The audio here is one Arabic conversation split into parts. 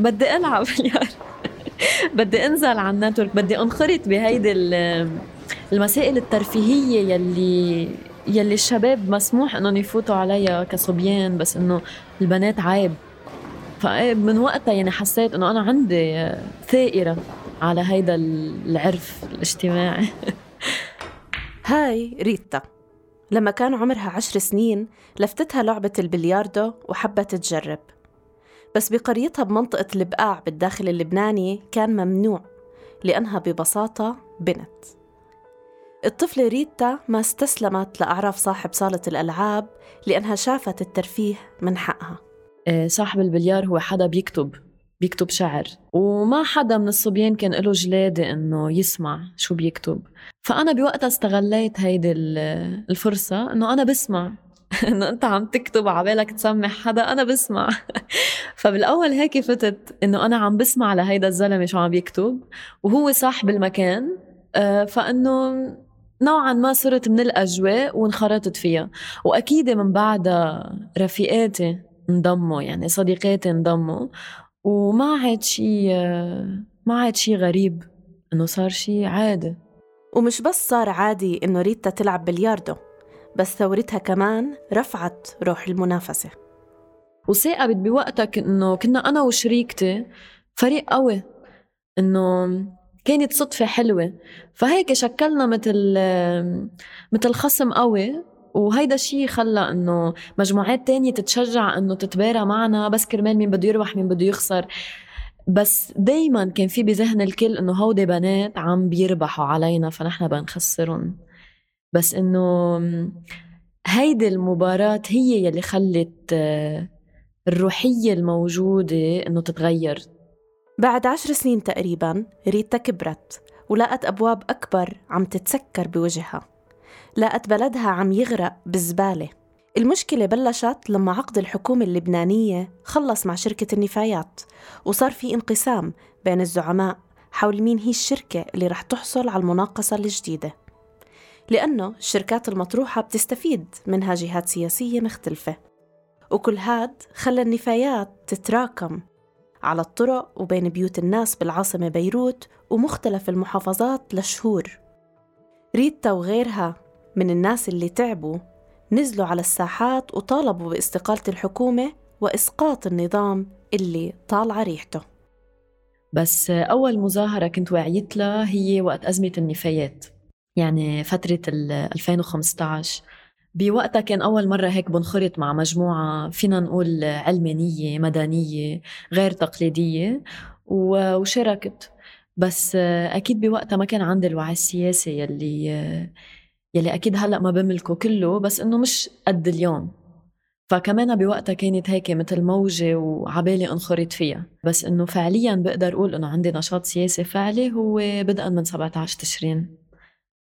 بدي ألعب بدي أنزل على النتورك. بدي أنخرط بهيدي المسائل الترفيهية يلي يلي الشباب مسموح إنهم يفوتوا عليها كصبيان بس إنه البنات عيب. فمن وقتها يعني حسيت إنه أنا عندي ثائرة على هيدا العرف الاجتماعي. هاي ريتا. لما كان عمرها عشر سنين لفتتها لعبة البلياردو وحبت تجرب. بس بقريتها بمنطقة البقاع بالداخل اللبناني كان ممنوع لأنها ببساطة بنت. الطفلة ريتا ما استسلمت لأعراف صاحب صالة الألعاب لأنها شافت الترفيه من حقها. إيه، صاحب البليار هو حدا بيكتب بيكتب شعر وما حدا من الصبيان كان له جلادة إنه يسمع شو بيكتب. فأنا بوقتها استغليت هيدي الفرصة إنه أنا بسمع. انه أنت عم تكتب عبالك تسمح حدا أنا بسمع. فبالأول هيك فتت إنه أنا عم بسمع لهيدا الزلمة شو عم يكتب وهو صاحب المكان آه، فإنه نوعا ما صرت من الأجواء وانخرطت فيها. وأكيد من بعدها رفيقاتي انضموا يعني صديقاتي انضموا. وما عاد شيء ما عاد شيء غريب إنه صار شيء عادي. ومش بس صار عادي إنه ريتا تلعب بلياردو. بس ثورتها كمان رفعت روح المنافسة. وثاقبت بوقتها إنه كنا أنا وشريكتي فريق قوي إنه كانت صدفة حلوة. فهيك شكلنا مثل مثل خصم قوي. وهيدا الشيء خلى إنه مجموعات تانية تتشجع إنه تتبارى معنا. بس كرمال مين بده يربح مين بده يخسر. بس دايما كان في بذهن الكل إنه هودي بنات عم بيربحوا علينا فنحن بنخسرهم. بس إنه هيدي المباراة هي يلي خلت الروحية الموجودة إنه تتغير. بعد عشر سنين تقريبا ريتا كبرت ولقت أبواب أكبر عم تتسكر بوجهها. لقت بلدها عم يغرق بالزبالة المشكلة بلشت لما عقد الحكومة اللبنانية خلص مع شركة النفايات وصار في انقسام بين الزعماء حول مين هي الشركة اللي رح تحصل على المناقصة الجديدة. لأنه الشركات المطروحة بتستفيد منها جهات سياسية مختلفة. وكل هاد خلى النفايات تتراكم على الطرق وبين بيوت الناس بالعاصمة بيروت ومختلف المحافظات لشهور. ريتا وغيرها من الناس اللي تعبوا نزلوا على الساحات وطالبوا باستقالة الحكومة وإسقاط النظام اللي طالعة ريحته. بس أول مظاهرة كنت وعيت لها هي وقت أزمة النفايات. يعني فترة 2015 بوقتها كان أول مرة هيك بنخرط مع مجموعة فينا نقول علمانية مدنية غير تقليدية وشاركت. بس أكيد بوقتها ما كان عندي الوعي السياسي يلي يلي أكيد هلأ ما بملكه كله بس إنه مش قد اليوم. فكمان بوقتها كانت هيك مثل موجة وعبالي أنخرط فيها. بس إنه فعليا بقدر أقول إنه عندي نشاط سياسي فعلي هو بدءا من 17 تشرين.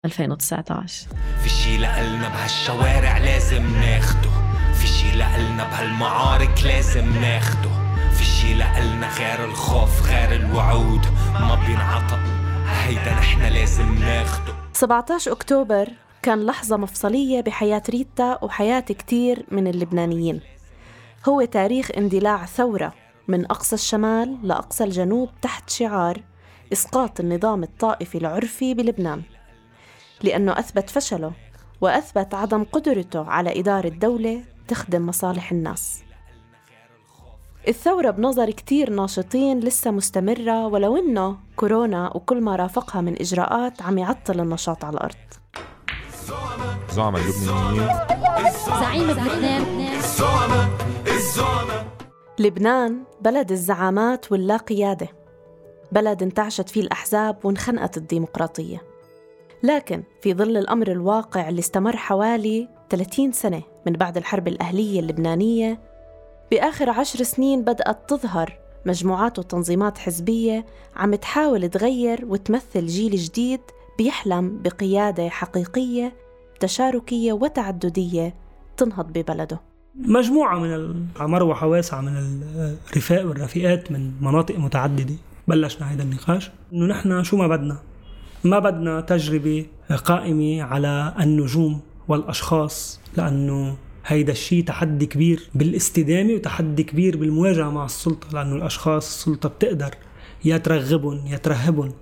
2019 في شي لقلنا بهالشوارع لازم ناخده. في شي لقلنا بهالمعارك لازم ناخده. في شي لقلنا غير الخوف غير الوعود. ما بينعطى. هيدا نحن لازم ناخده. 17 أكتوبر كان لحظة مفصلية بحياة ريتا وحياة كتير من اللبنانيين. هو تاريخ اندلاع ثورة من أقصى الشمال لأقصى الجنوب تحت شعار إسقاط النظام الطائفي العرفي بلبنان. لأنه أثبت فشله وأثبت عدم قدرته على إدارة دولة تخدم مصالح الناس. الثورة بنظر كتير ناشطين لسه مستمرة ولو إنه كورونا وكل ما رافقها من إجراءات عم يعطل النشاط على الأرض. زعماء اللبنانيين زعيم لبنان لبنان بلد الزعامات واللا قيادة بلد انتعشت فيه الأحزاب وانخنقت الديمقراطية. لكن في ظل الأمر الواقع اللي استمر حوالي 30 سنة من بعد الحرب الأهلية اللبنانية بآخر عشر سنين بدأت تظهر مجموعات وتنظيمات حزبية عم تحاول تغير وتمثل جيل جديد بيحلم بقيادة حقيقية تشاركية وتعددية تنهض ببلده. مجموعة من مروحة واسعة من الرفاق والرفيقات من مناطق متعددة بلشنا هذا النقاش. إنه نحن شو ما بدنا؟ ما بدنا تجربة قائمة على النجوم والأشخاص لأنه هيدا الشيء تحدي كبير بالاستدامة وتحدي كبير بالمواجهة مع السلطة لأنه الأشخاص السلطة بتقدر يا ترغبهم يا ترهبهم.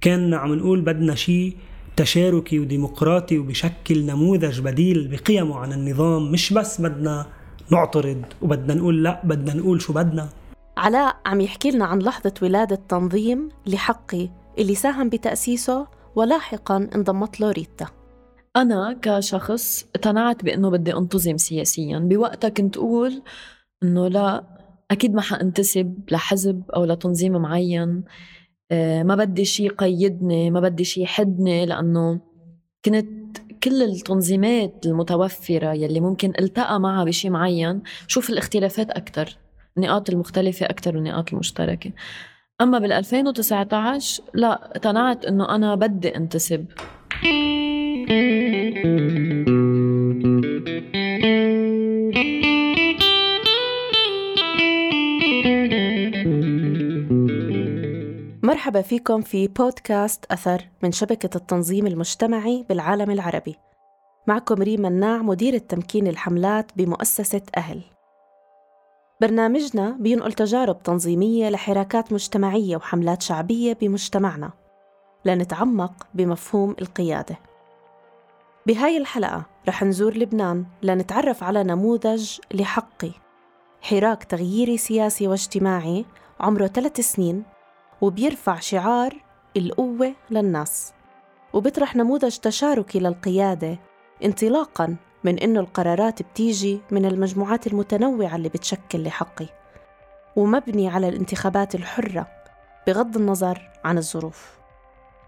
كان عم نقول بدنا شيء تشاركي وديمقراطي وبشكل نموذج بديل بقيمه عن النظام مش بس بدنا نعترض وبدنا نقول لا بدنا نقول شو بدنا. علاء عم يحكي لنا عن لحظة ولادة تنظيم لحقي اللي ساهم بتأسيسه ولاحقا انضمت له ريتا أنا كشخص اقتنعت بأنه بدي أنتظم سياسيا. بوقتها كنت أقول أنه لا أكيد ما حأنتسب لحزب أو لتنظيم معين. آه، ما بدي شيء يقيدني ما بدي شيء يحدني لأنه كنت كل التنظيمات المتوفرة يلي ممكن ألتقى معها بشيء معين شوف الاختلافات أكثر النقاط المختلفة أكثر والنقاط المشتركة. أما بال 2019 لا اقتنعت إنه أنا بدي انتسب. مرحبا فيكم في بودكاست أثر من شبكة التنظيم المجتمعي بالعالم العربي. معكم ريم مناع مدير تمكين الحملات بمؤسسة أهل. برنامجنا بينقل تجارب تنظيمية لحراكات مجتمعية وحملات شعبية بمجتمعنا. لنتعمق بمفهوم القيادة. بهاي الحلقة رح نزور لبنان لنتعرف على نموذج لحقي حراك تغييري سياسي واجتماعي عمره ثلاث سنين وبيرفع شعار القوة للناس. وبيطرح نموذج تشاركي للقيادة انطلاقاً من إنه القرارات بتيجي من المجموعات المتنوعة اللي بتشكل لحقي ومبني على الانتخابات الحرة بغض النظر عن الظروف.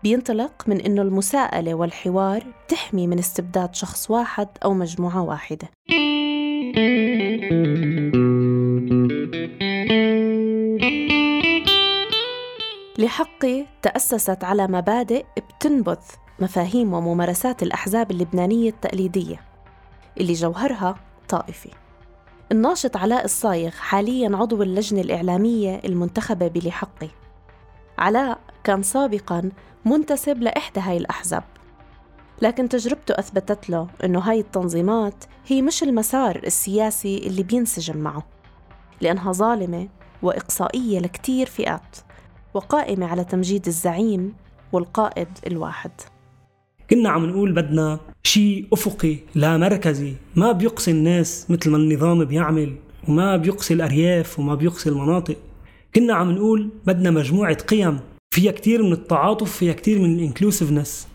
بينطلق من إنه المساءلة والحوار بتحمي من استبداد شخص واحد أو مجموعة واحدة. لحقي تأسست على مبادئ بتنبذ مفاهيم وممارسات الأحزاب اللبنانية التقليدية. اللي جوهرها طائفي. الناشط علاء الصايغ حاليا عضو اللجنة الإعلامية المنتخبة بلحقي علاء كان سابقا منتسب لإحدى هاي الأحزاب. لكن تجربته أثبتت له أنه هاي التنظيمات هي مش المسار السياسي اللي بينسجم معه لأنها ظالمة وإقصائية لكتير فئات وقائمة على تمجيد الزعيم والقائد الواحد. كنا عم نقول بدنا شيء أفقي لا مركزي. ما بيقصي الناس مثل ما النظام بيعمل وما بيقصي الأرياف وما بيقصي المناطق. كنا عم نقول بدنا مجموعة قيم. فيها كتير من التعاطف فيها كتير من الإنكلوسيفنس.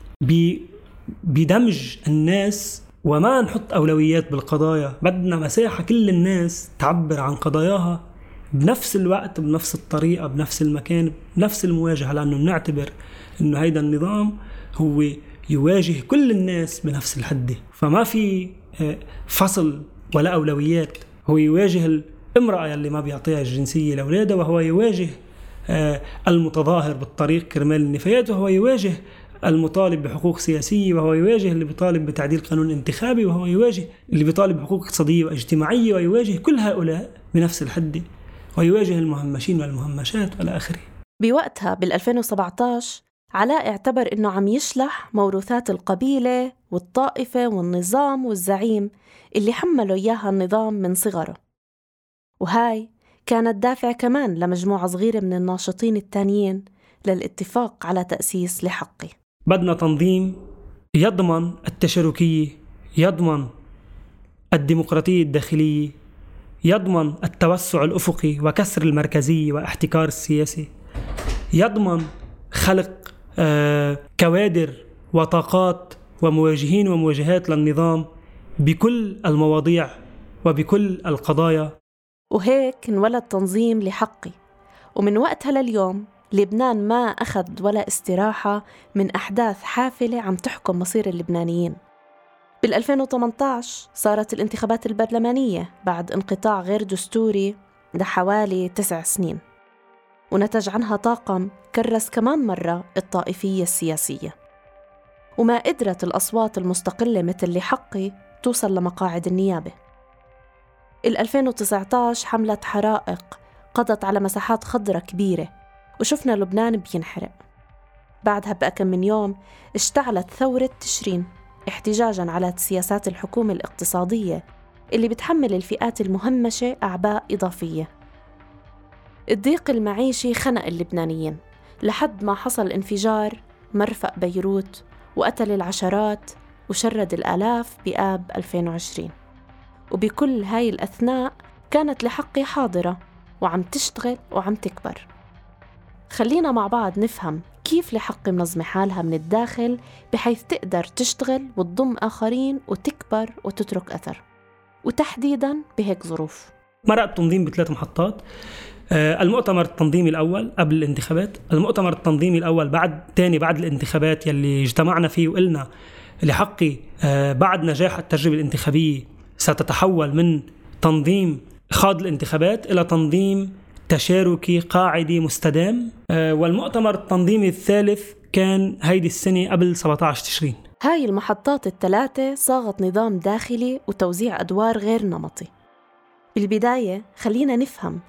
بدمج الناس. وما نحط أولويات بالقضايا. بدنا مساحة كل الناس تعبر عن قضاياها بنفس الوقت بنفس الطريقة بنفس المكان بنفس المواجهة. لأنه بنعتبر أنه هيدا النظام هو يواجه كل الناس بنفس الحدة فما في آه، فصل ولا أولويات. هو يواجه الامرأة اللي ما بيعطيها الجنسية لأولادها وهو يواجه آه، المتظاهر بالطريق كرمال النفايات وهو يواجه المطالب بحقوق سياسية وهو يواجه اللي بيطالب بتعديل قانون انتخابي وهو يواجه اللي بيطالب بحقوق اقتصادية واجتماعية ويواجه كل هؤلاء بنفس الحدة ويواجه المهمشين والمهمشات والى آخره. بوقتها بال 2017 علاء اعتبر إنه عم يشلح موروثات القبيلة والطائفة والنظام والزعيم اللي حملوا إياها النظام من صغره. وهاي كانت دافع كمان لمجموعة صغيرة من الناشطين التانيين للاتفاق على تأسيس لحقي. بدنا تنظيم يضمن التشاركية، يضمن الديمقراطية الداخلية، يضمن التوسع الأفقي وكسر المركزية واحتكار السياسي يضمن خلق كوادر وطاقات ومواجهين ومواجهات للنظام بكل المواضيع وبكل القضايا. وهيك انولد تنظيم لحقي ومن وقتها لليوم لبنان ما أخذ ولا استراحة من أحداث حافلة عم تحكم مصير اللبنانيين. بال 2018 صارت الانتخابات البرلمانية بعد انقطاع غير دستوري لحوالي تسع سنين ونتج عنها طاقم كرس كمان مرة الطائفية السياسية. وما قدرت الأصوات المستقلة مثل لحقي توصل لمقاعد النيابة. ال 2019 حملة حرائق قضت على مساحات خضراء كبيرة وشفنا لبنان بينحرق. بعدها بأكم من يوم اشتعلت ثورة تشرين احتجاجا على سياسات الحكومة الاقتصادية اللي بتحمل الفئات المهمشة أعباء إضافية. الضيق المعيشي خنق اللبنانيين. لحد ما حصل انفجار مرفأ بيروت وقتل العشرات وشرد الآلاف بآب 2020 وبكل هاي الأثناء كانت لحقي حاضرة وعم تشتغل وعم تكبر. خلينا مع بعض نفهم كيف لحقي منظمة حالها من الداخل بحيث تقدر تشتغل وتضم آخرين وتكبر وتترك أثر. وتحديدا بهيك ظروف. مرق التنظيم بثلاث محطات. المؤتمر التنظيمي الأول قبل الانتخابات المؤتمر التنظيمي الأول بعد تاني بعد الانتخابات يلي اجتمعنا فيه وقلنا لحقي آه، بعد نجاح التجربة الانتخابية ستتحول من تنظيم خاض الانتخابات إلى تنظيم تشاركي قاعدي مستدام. آه، والمؤتمر التنظيمي الثالث كان هيدي السنة قبل 17 تشرين. هاي المحطات الثلاثة صاغت نظام داخلي وتوزيع أدوار غير نمطي. بالبداية خلينا نفهم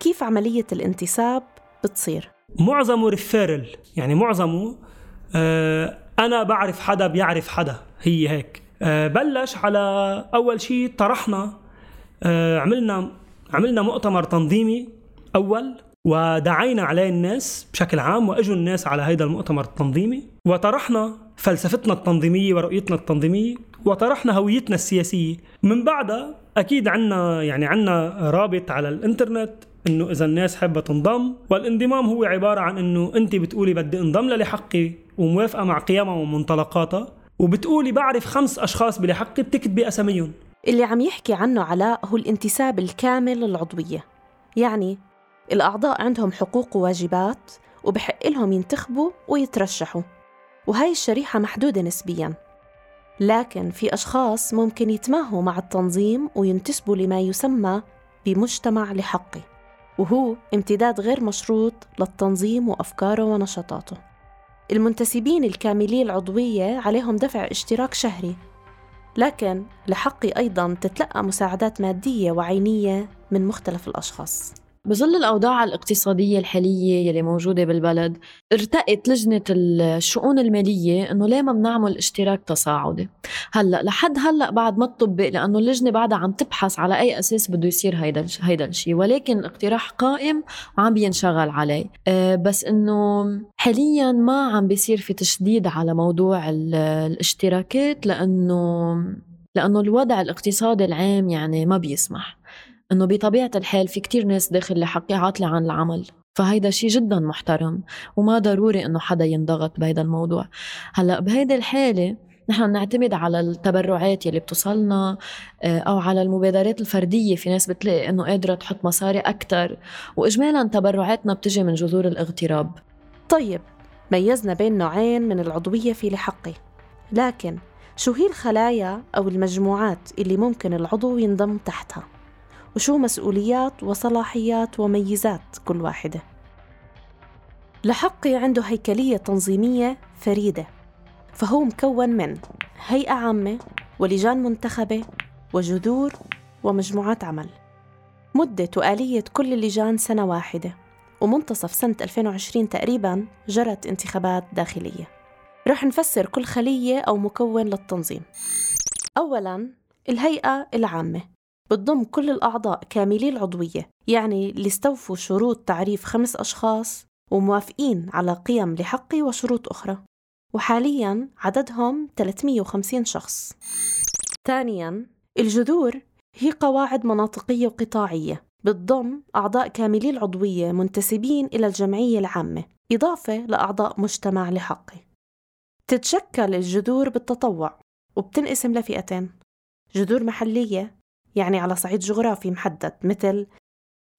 كيف عملية الانتساب بتصير؟ معظمه ريفيرل يعني معظمه آه أنا بعرف حدا بيعرف حدا هي هيك. آه بلش على أول شيء طرحنا آه عملنا عملنا مؤتمر تنظيمي أول ودعينا عليه الناس بشكل عام وإجوا الناس على هذا المؤتمر التنظيمي وطرحنا فلسفتنا التنظيمية ورؤيتنا التنظيمية وطرحنا هويتنا السياسية. من بعدها أكيد عنا يعني عنا رابط على الإنترنت إنه إذا الناس حابه تنضم والانضمام هو عبارة عن إنه أنت بتقولي بدي انضم لحقي وموافقة مع قيمها ومنطلقاتها وبتقولي بعرف خمس أشخاص بلحقي بتكتبي اساميهم اللي عم يحكي عنه علاء هو الانتساب الكامل للعضوية. يعني الأعضاء عندهم حقوق وواجبات وبحق لهم ينتخبوا ويترشحوا وهاي الشريحة محدودة نسبياً. لكن في أشخاص ممكن يتماهوا مع التنظيم وينتسبوا لما يسمى بمجتمع لحقي. وهو امتداد غير مشروط للتنظيم وأفكاره ونشاطاته. المنتسبين الكاملي العضوية عليهم دفع اشتراك شهري لكن لحقي أيضا تتلقى مساعدات مادية وعينية من مختلف الأشخاص. بظل الأوضاع الاقتصادية الحالية يلي موجودة بالبلد ارتقت لجنة الشؤون المالية إنه ليه ما بنعمل اشتراك تصاعدي؟ هلأ لحد هلأ بعد ما تطبق لأنه اللجنة بعدها عم تبحث على أي أساس بده يصير هيدا هيدا الشيء ولكن الاقتراح قائم وعم بينشغل عليه. أه بس إنه حاليا ما عم بيصير في تشديد على موضوع الاشتراكات لأنه لأنه الوضع الاقتصادي العام يعني ما بيسمح. إنه بطبيعة الحال في كتير ناس داخل لحقي عاطلة عن العمل فهيدا شيء جدا محترم وما ضروري إنه حدا ينضغط بهيدا الموضوع. هلأ بهيدي الحالة نحن نعتمد على التبرعات يلي بتوصلنا آه، أو على المبادرات الفردية. في ناس بتلاقي إنه قادرة تحط مصاري أكثر واجمالا تبرعاتنا بتجي من جذور الاغتراب. طيب ميزنا بين نوعين من العضوية في لحقي. لكن شو هي الخلايا أو المجموعات اللي ممكن العضو ينضم تحتها؟ وشو مسؤوليات وصلاحيات وميزات كل واحدة. لحقي عنده هيكلية تنظيمية فريدة فهو مكون من هيئة عامة ولجان منتخبة وجذور ومجموعات عمل. مدة وآلية كل اللجان سنة واحدة ومنتصف سنة 2020 تقريبا جرت انتخابات داخلية. رح نفسر كل خلية أو مكون للتنظيم. أولاً الهيئة العامة. بتضم كل الأعضاء كاملي العضوية. يعني اللي استوفوا شروط تعريف خمس أشخاص وموافقين على قيم لحقي وشروط أخرى. وحالياً عددهم 350 شخص. ثانياً الجذور هي قواعد مناطقية وقطاعية بتضم أعضاء كاملي العضوية منتسبين إلى الجمعية العامة. إضافة لأعضاء مجتمع لحقي. تتشكل الجذور بالتطوع وبتنقسم لفئتين. جذور محلية يعني على صعيد جغرافي محدد مثل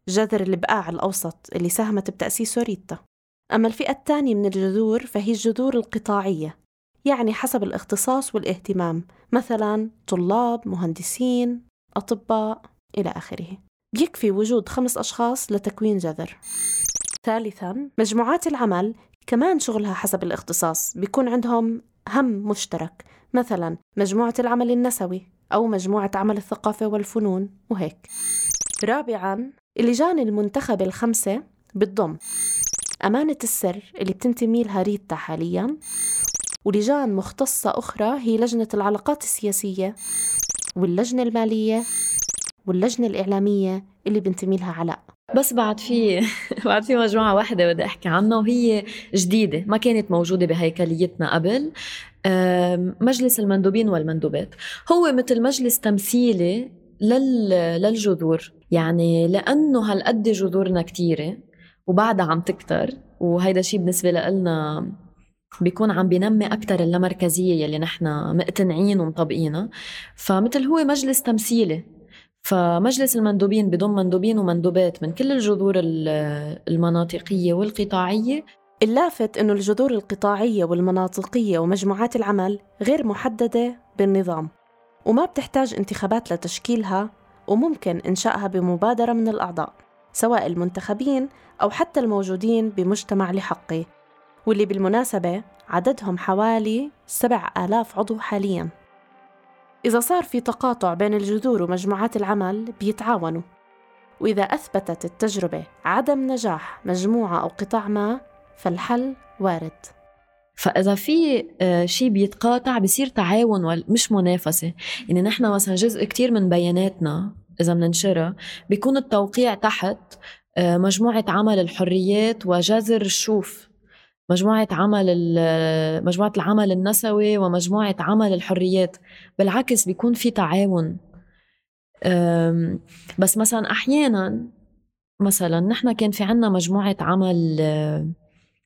جذر البقاع الأوسط اللي ساهمت بتأسيس ريتا أما الفئة الثانية من الجذور فهي الجذور القطاعية يعني حسب الاختصاص والاهتمام مثلا طلاب مهندسين أطباء إلى آخره. بيكفي وجود خمس أشخاص لتكوين جذر. ثالثا مجموعات العمل كمان شغلها حسب الاختصاص بيكون عندهم هم مشترك مثلا مجموعة العمل النسوي. أو مجموعة عمل الثقافة والفنون وهيك. رابعاً اللجان المنتخبة الخمسة بتضم أمانة السر اللي بتنتمي لها ريتا حالياً. ولجان مختصة أخرى هي لجنة العلاقات السياسية واللجنة المالية. واللجنة الإعلامية اللي بنتمي لها علاء. بس بعد في بعد في مجموعة واحدة بدي أحكي عنها وهي جديدة ما كانت موجودة بهيكليتنا قبل. مجلس المندوبين والمندوبات. هو مثل مجلس تمثيلي لل... للجذور. يعني لأنه هالقد جذورنا كتيرة وبعدها عم تكتر. وهيدا شيء بالنسبة لنا بيكون عم بينمي أكتر اللامركزية يلي نحن مقتنعين ومطبقينها. فمثل هو مجلس تمثيلي فمجلس المندوبين بضم مندوبين ومندوبات من كل الجذور المناطقية والقطاعية. اللافت أنه الجذور القطاعية والمناطقية ومجموعات العمل غير محددة بالنظام وما بتحتاج انتخابات لتشكيلها وممكن إنشائها بمبادرة من الأعضاء سواء المنتخبين أو حتى الموجودين بمجتمع لحقي واللي بالمناسبة عددهم حوالي سبع آلاف عضو حالياً. إذا صار في تقاطع بين الجذور ومجموعات العمل بيتعاونوا. وإذا أثبتت التجربة عدم نجاح مجموعة أو قطاع ما فالحل وارد. فإذا في آه، شيء بيتقاطع بصير تعاون مش منافسة. يعني نحن مثلا جزء كتير من بياناتنا إذا بننشرها بيكون التوقيع تحت آه، مجموعة عمل الحريات وجذر الشوف. مجموعة عمل مجموعة العمل النسوي ومجموعة عمل الحريات بالعكس بيكون في تعاون. بس مثلا أحيانا مثلا نحن كان في عنا مجموعة عمل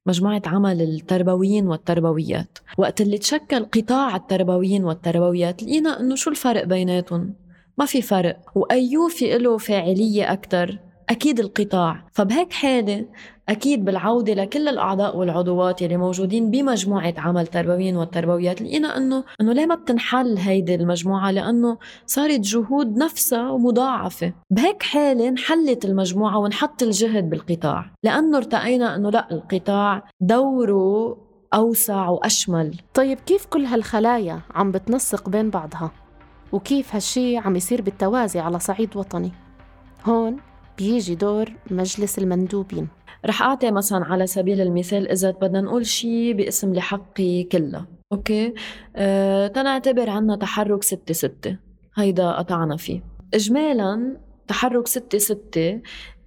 مجموعة عمل التربويين والتربويات. وقت اللي تشكل قطاع التربويين والتربويات لقينا إنه شو الفرق بيناتهم؟ ما في فرق. وأيو في له فاعلية أكتر. أكيد القطاع. فبهيك حالة أكيد بالعودة لكل الأعضاء والعضوات يلي موجودين بمجموعة عمل تربويين والتربويات لقينا أنه أنه ليه ما بتنحل هيدي المجموعة؟ لأنه صارت جهود نفسها مضاعفة بهيك حالة انحلت المجموعة ونحط الجهد بالقطاع. لأنه ارتأينا أنه لأ القطاع دوره أوسع وأشمل. طيب كيف كل هالخلايا عم بتنسق بين بعضها؟ وكيف هالشي عم يصير بالتوازي على صعيد وطني؟ هون بيجي دور مجلس المندوبين. رح أعطي مثلا على سبيل المثال إذا بدنا نقول شيء باسم لحقي كلها أوكي؟ أه تنعتبر عنا تحرك ستة ستة هيدا قطعنا فيه. إجمالا تحرك ستة ستة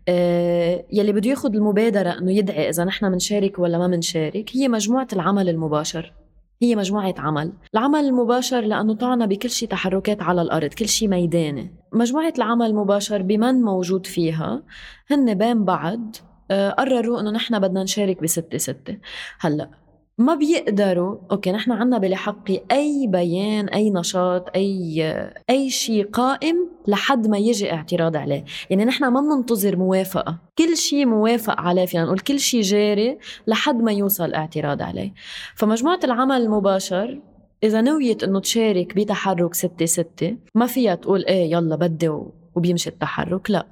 أه يلي بده ياخذ المبادرة إنه يدعي إذا نحن منشارك ولا ما منشارك هي مجموعة العمل المباشر. هي مجموعة عمل. العمل المباشر لأنه طعنا بكل شيء تحركات على الأرض كل شيء ميداني. مجموعة العمل المباشر بمن موجود فيها؟ هن بين بعض آه، قرروا إنه نحن بدنا نشارك بستة ستة. هلأ ما بيقدروا أوكي نحن عنا بلحقي أي بيان أي نشاط أي أي شيء قائم لحد ما يجي اعتراض عليه. يعني نحن ما بننتظر موافقة. كل شيء موافق عليه فينا نقول كل شيء جاري لحد ما يوصل اعتراض عليه. فمجموعة العمل المباشر إذا نويت إنه تشارك بتحرك ستة ستة ما فيها تقول إيه يلا بدي وبيمشي التحرك لا.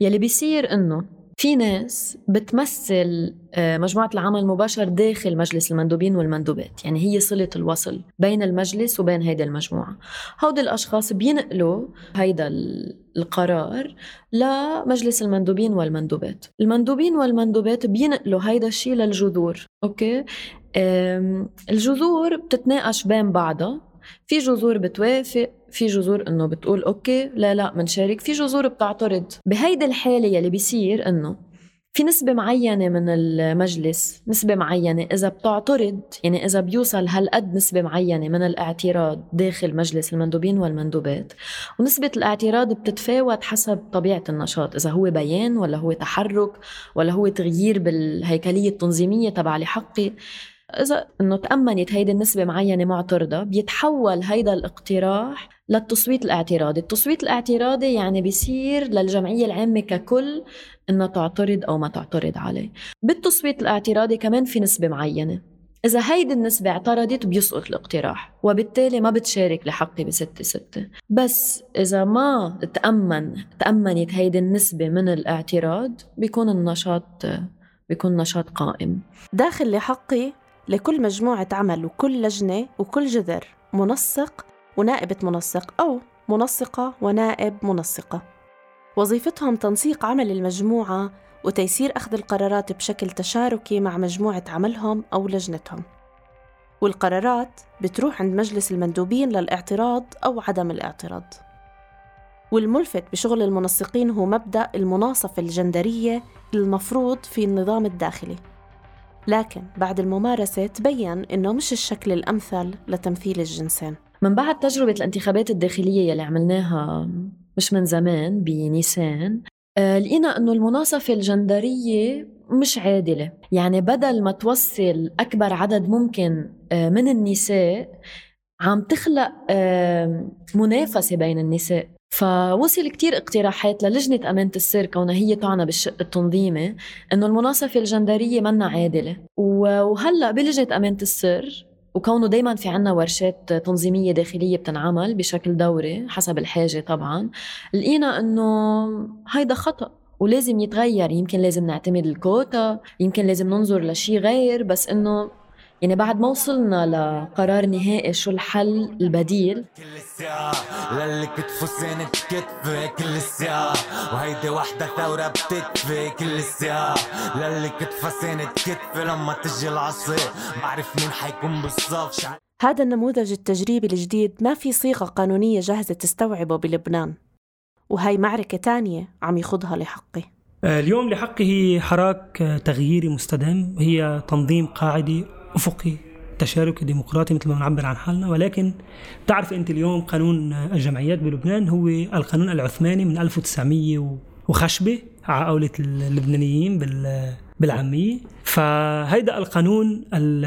يلي بيصير إنه في ناس بتمثل آه، مجموعة العمل المباشر داخل مجلس المندوبين والمندوبات. يعني هي صلة الوصل بين المجلس وبين هيدي المجموعة. هودي الأشخاص بينقلوا هيدا القرار لمجلس المندوبين والمندوبات. المندوبين والمندوبات بينقلوا هيدا الشيء للجذور. okay؟ الجذور بتتناقش بين بعضها. في جذور بتوافق في جذور إنه بتقول okay لا لا منشارك. في جذور بتعترض بهيدي الحالة يلي بيصير إنه في نسبة معينة من المجلس نسبة معينة إذا بتعترض يعني إذا بيوصل هالقد نسبة معينة من الاعتراض داخل مجلس المندوبين والمندوبات. ونسبة الاعتراض بتتفاوت حسب طبيعة النشاط إذا هو بيان ولا هو تحرك ولا هو تغيير بالهيكلية التنظيمية تبع لحقي. إذا إنه تأمنت هيدي النسبة معينة معترضة بيتحول هيدا الاقتراح للتصويت الاعتراضي. التصويت الاعتراضي يعني بيصير للجمعية العامة ككل إنها تعترض أو ما تعترض عليه. بالتصويت الاعتراضي كمان في نسبة معينة. إذا هيدي النسبة اعترضت بيسقط الاقتراح وبالتالي ما بتشارك لحقي بستة ستة. بس إذا ما تأمن تأمنت هيدي النسبة من الاعتراض بيكون النشاط بيكون نشاط قائم. داخل لحقي لكل مجموعة عمل وكل لجنة وكل جذر منسق ونائبة منسق أو منسقة ونائب منسقة. وظيفتهم تنسيق عمل المجموعة وتيسير أخذ القرارات بشكل تشاركي مع مجموعة عملهم أو لجنتهم. والقرارات بتروح عند مجلس المندوبين للاعتراض أو عدم الاعتراض. والملفت بشغل المنسقين هو مبدأ المناصفة الجندرية المفروض في النظام الداخلي. لكن بعد الممارسة تبين إنه مش الشكل الأمثل لتمثيل الجنسين. من بعد تجربة الانتخابات الداخلية يلي عملناها مش من زمان بنيسان آه، لقينا إنه المناصفة الجندرية مش عادلة. يعني بدل ما توصل أكبر عدد ممكن آه، من النساء عم تخلق آه، منافسة بين النساء. فوصل كتير اقتراحات للجنة أمانة السر كونها هي تعنى بالشق التنظيمي إنه المناصفة الجندرية منا عادلة. وهلأ بلجنة أمانة السر وكونه دايما في عنا ورشات تنظيمية داخلية بتنعمل بشكل دوري حسب الحاجة طبعا لقينا إنه هيدا خطأ ولازم يتغير. يمكن لازم نعتمد الكوتا يمكن لازم ننظر لشي غير بس إنه يعني بعد ما وصلنا لقرار نهائي شو الحل البديل؟ كل الساعة للي كل الساعة وهيدي وحدة ثورة بتكفي. كل الساعة للي لما تجي بعرف مين حيكون بالصف. هذا النموذج التجريبي الجديد ما في صيغة قانونية جاهزة تستوعبه بلبنان وهي معركة تانية عم يخوضها لحقي آه، اليوم لحقي هي حراك تغييري مستدام هي تنظيم قاعدي أفقي تشاركي ديمقراطي مثل ما بنعبر عن حالنا ولكن تعرف أنت اليوم قانون الجمعيات بلبنان هو القانون العثماني من 1900 وخشبة على قولة اللبنانيين بالعامية. فهيدا القانون ال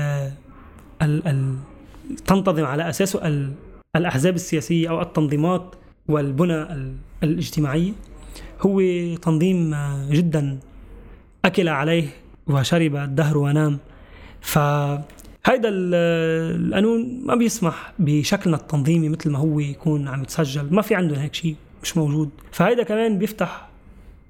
ال ال تنتظم على أساسه الأحزاب السياسية أو التنظيمات والبنى الاجتماعية. هو تنظيم جدا أكل عليه وشرب الدهر ونام. فهيدا القانون ما بيسمح بشكلنا التنظيمي مثل ما هو يكون عم يتسجل. ما في عندهم هيك شيء مش موجود. فهيدا كمان بيفتح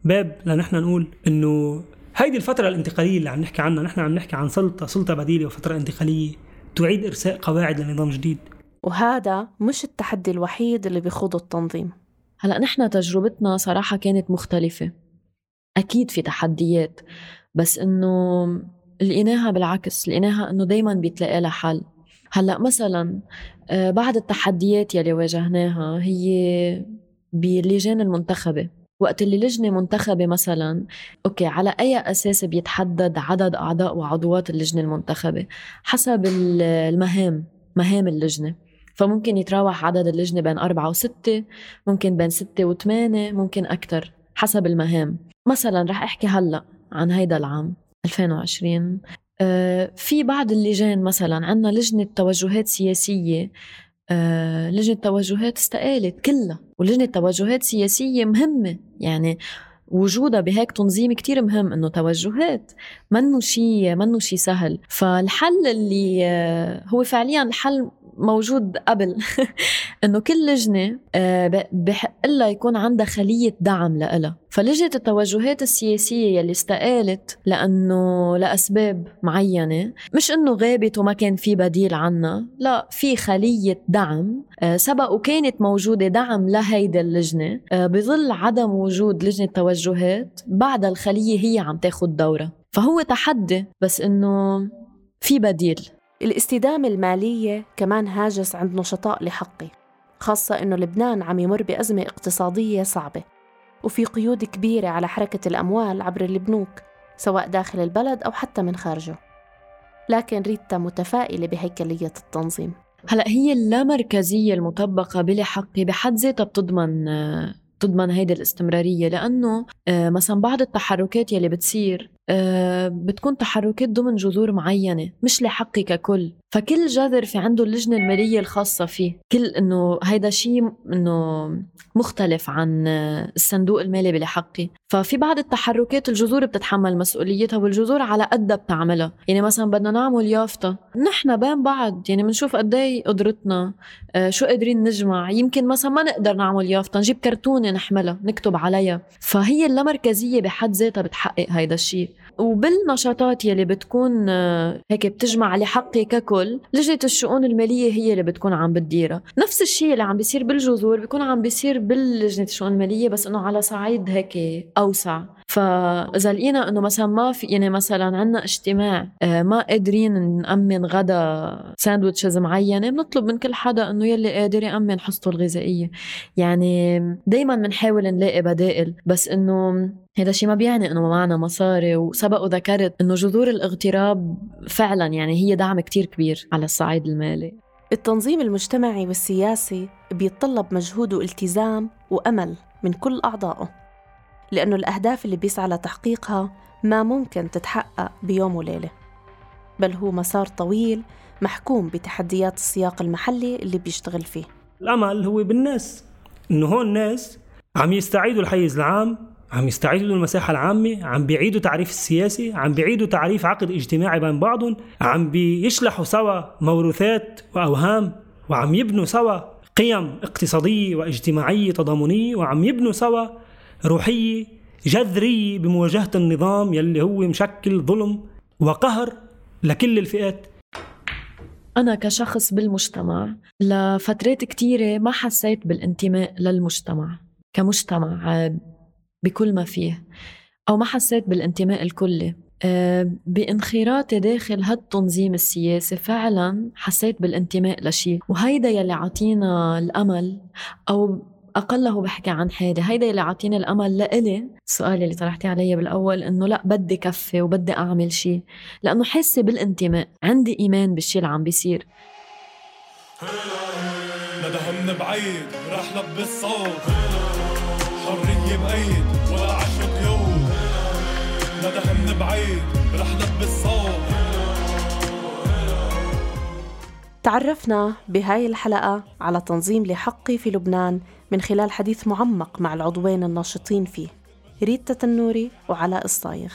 باب لنحن نقول إنه هيدي الفترة الانتقالية اللي عم نحكي عنها نحن عم نحكي عن سلطة سلطة بديلة وفترة انتقالية تعيد إرساء قواعد لنظام جديد. وهذا مش التحدي الوحيد اللي بيخوضه التنظيم. هلأ نحن تجربتنا صراحة كانت مختلفة. أكيد في تحديات بس إنه لقيناها بالعكس لقيناها إنه دايما بيتلاقي لها حل. هلأ مثلا آه، بعض التحديات يلي واجهناها هي باللجان المنتخبة. وقت اللي لجنة منتخبة مثلا أوكي على أي أساس بيتحدد عدد أعضاء وعضوات اللجنة المنتخبة؟ حسب المهام مهام اللجنة. فممكن يتراوح عدد اللجنة بين أربعة وستة ممكن بين ستة وثمانية ممكن أكتر حسب المهام. مثلا رح أحكي هلأ عن هيدا العام. 2020 آه، في بعض اللجان مثلا عندنا لجنة توجهات سياسية آه، لجنة توجهات استقالت كلها ولجنة توجهات سياسية مهمة. يعني وجودها بهيك تنظيم كتير مهم إنه توجهات منه شيء منه شيء سهل. فالحل اللي آه، هو فعليا الحل موجود قبل. إنه كل لجنة آه، بحق لها يكون عندها خلية دعم لها فلجنة التوجهات السياسية يلي استقالت لأنه لأسباب معينة مش إنه غابت وما كان في بديل عنها لا في خلية دعم آه، سبق وكانت موجودة دعم لهيدي اللجنة آه، بظل عدم وجود لجنة توجهات بعد الخلية هي عم تاخد دورها. فهو تحدي بس إنه في بديل. الاستدامة المالية كمان هاجس عند نشطاء لحقي خاصة إنه لبنان عم يمر بأزمة اقتصادية صعبة. وفي قيود كبيرة على حركة الأموال عبر البنوك سواء داخل البلد أو حتى من خارجه. لكن ريتا متفائلة بهيكلية التنظيم. هلا هي اللامركزية المطبقة بلحقي بحد ذاتها بتضمن تضمن هيدي الاستمرارية لأنه آه، مثلا بعض التحركات يلي بتصير بتكون تحركات ضمن جذور معينة مش لحقي ككل. فكل جذر في عنده اللجنة المالية الخاصة فيه. كل إنه هيدا شيء إنه مختلف عن الصندوق المالي بلحقي. ففي بعض التحركات الجذور بتتحمل مسؤوليتها والجذور على قدها بتعملها. يعني مثلا بدنا نعمل يافطة. نحن بين بعض. يعني بنشوف قد إيه قدرتنا آه شو قادرين نجمع. يمكن مثلا ما نقدر نعمل يافطة. نجيب كرتونة نحملها نكتب عليها. فهي اللامركزية بحد ذاتها بتحقق هيدا الشيء وبالنشاطات يلي بتكون آه، هيك بتجمع لحقي ككل لجنة الشؤون المالية هي اللي بتكون عم بتديرها. نفس الشيء اللي عم بيصير بالجذور بيكون عم بيصير باللجنة الشؤون المالية بس إنه على صعيد هيك أوسع. فإذا لقينا إنه مثلا ما في يعني مثلا عندنا اجتماع آه، ما قادرين نأمن غدا ساندويتشز معينة بنطلب من كل حدا إنه يلي قادر يأمن حصته الغذائية. يعني دائما بنحاول نلاقي بدائل بس إنه هذا الشيء ما بيعني إنه معنا مصاري وسبق وذكرت إنه جذور الاغتراب فعلا يعني هي دعم كتير كبير على الصعيد المالي. التنظيم المجتمعي والسياسي بيتطلب مجهود والتزام وأمل من كل أعضائه. لأنه الأهداف اللي بيسعى لتحقيقها ما ممكن تتحقق بيوم وليلة بل هو مسار طويل محكوم بتحديات السياق المحلي اللي بيشتغل فيه. الأمل هو بالناس إنه هون الناس عم يستعيدوا الحيز العام عم يستعيدوا المساحة العامة عم بيعيدوا تعريف السياسي عم بيعيدوا تعريف عقد اجتماعي بين بعضهم عم بيشلحوا سوا موروثات وأوهام وعم يبنوا سوا قيم اقتصادية واجتماعية تضامنية وعم يبنوا سوا روحية جذرية بمواجهة النظام يلي هو مشكل ظلم وقهر لكل الفئات. أنا كشخص بالمجتمع لفترات كتيرة ما حسيت بالانتماء للمجتمع كمجتمع بكل ما فيه أو ما حسيت بالانتماء الكلي. آه، بانخراطي داخل هالتنظيم السياسي فعلا حسيت بالانتماء لشيء وهيدا يلي عطينا الأمل أو أقله بحكي عن حالي هيدا اللي عاطيني الأمل لإلي. السؤال اللي طرحتي علي بالأول إنه لا بدي كفي وبدي أعمل شيء لأنه حاسة بالانتماء. عندي إيمان بالشيء اللي عم بيصير. ندى من بعيد رح لبس صوت حرية بأيد ولا عشق يوم. ندى من بعيد رح لبس صوت تعرفنا بهاي الحلقة على تنظيم لحقي في لبنان من خلال حديث معمق مع العضوين الناشطين فيه ريتا تنوري وعلاء الصايغ.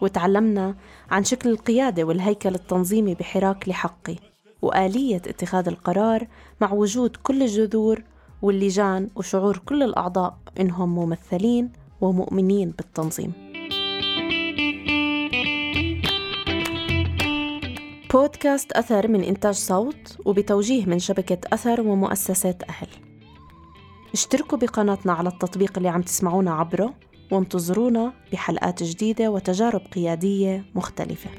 وتعلمنا عن شكل القيادة والهيكل التنظيمي بحراك لحقي وآلية اتخاذ القرار مع وجود كل الجذور واللجان وشعور كل الأعضاء إنهم ممثلين ومؤمنين بالتنظيم. بودكاست أثر من إنتاج صوت وبتوجيه من شبكة أثر ومؤسسات أهل. اشتركوا بقناتنا على التطبيق اللي عم تسمعونا عبره وانتظرونا بحلقات جديدة وتجارب قيادية مختلفة.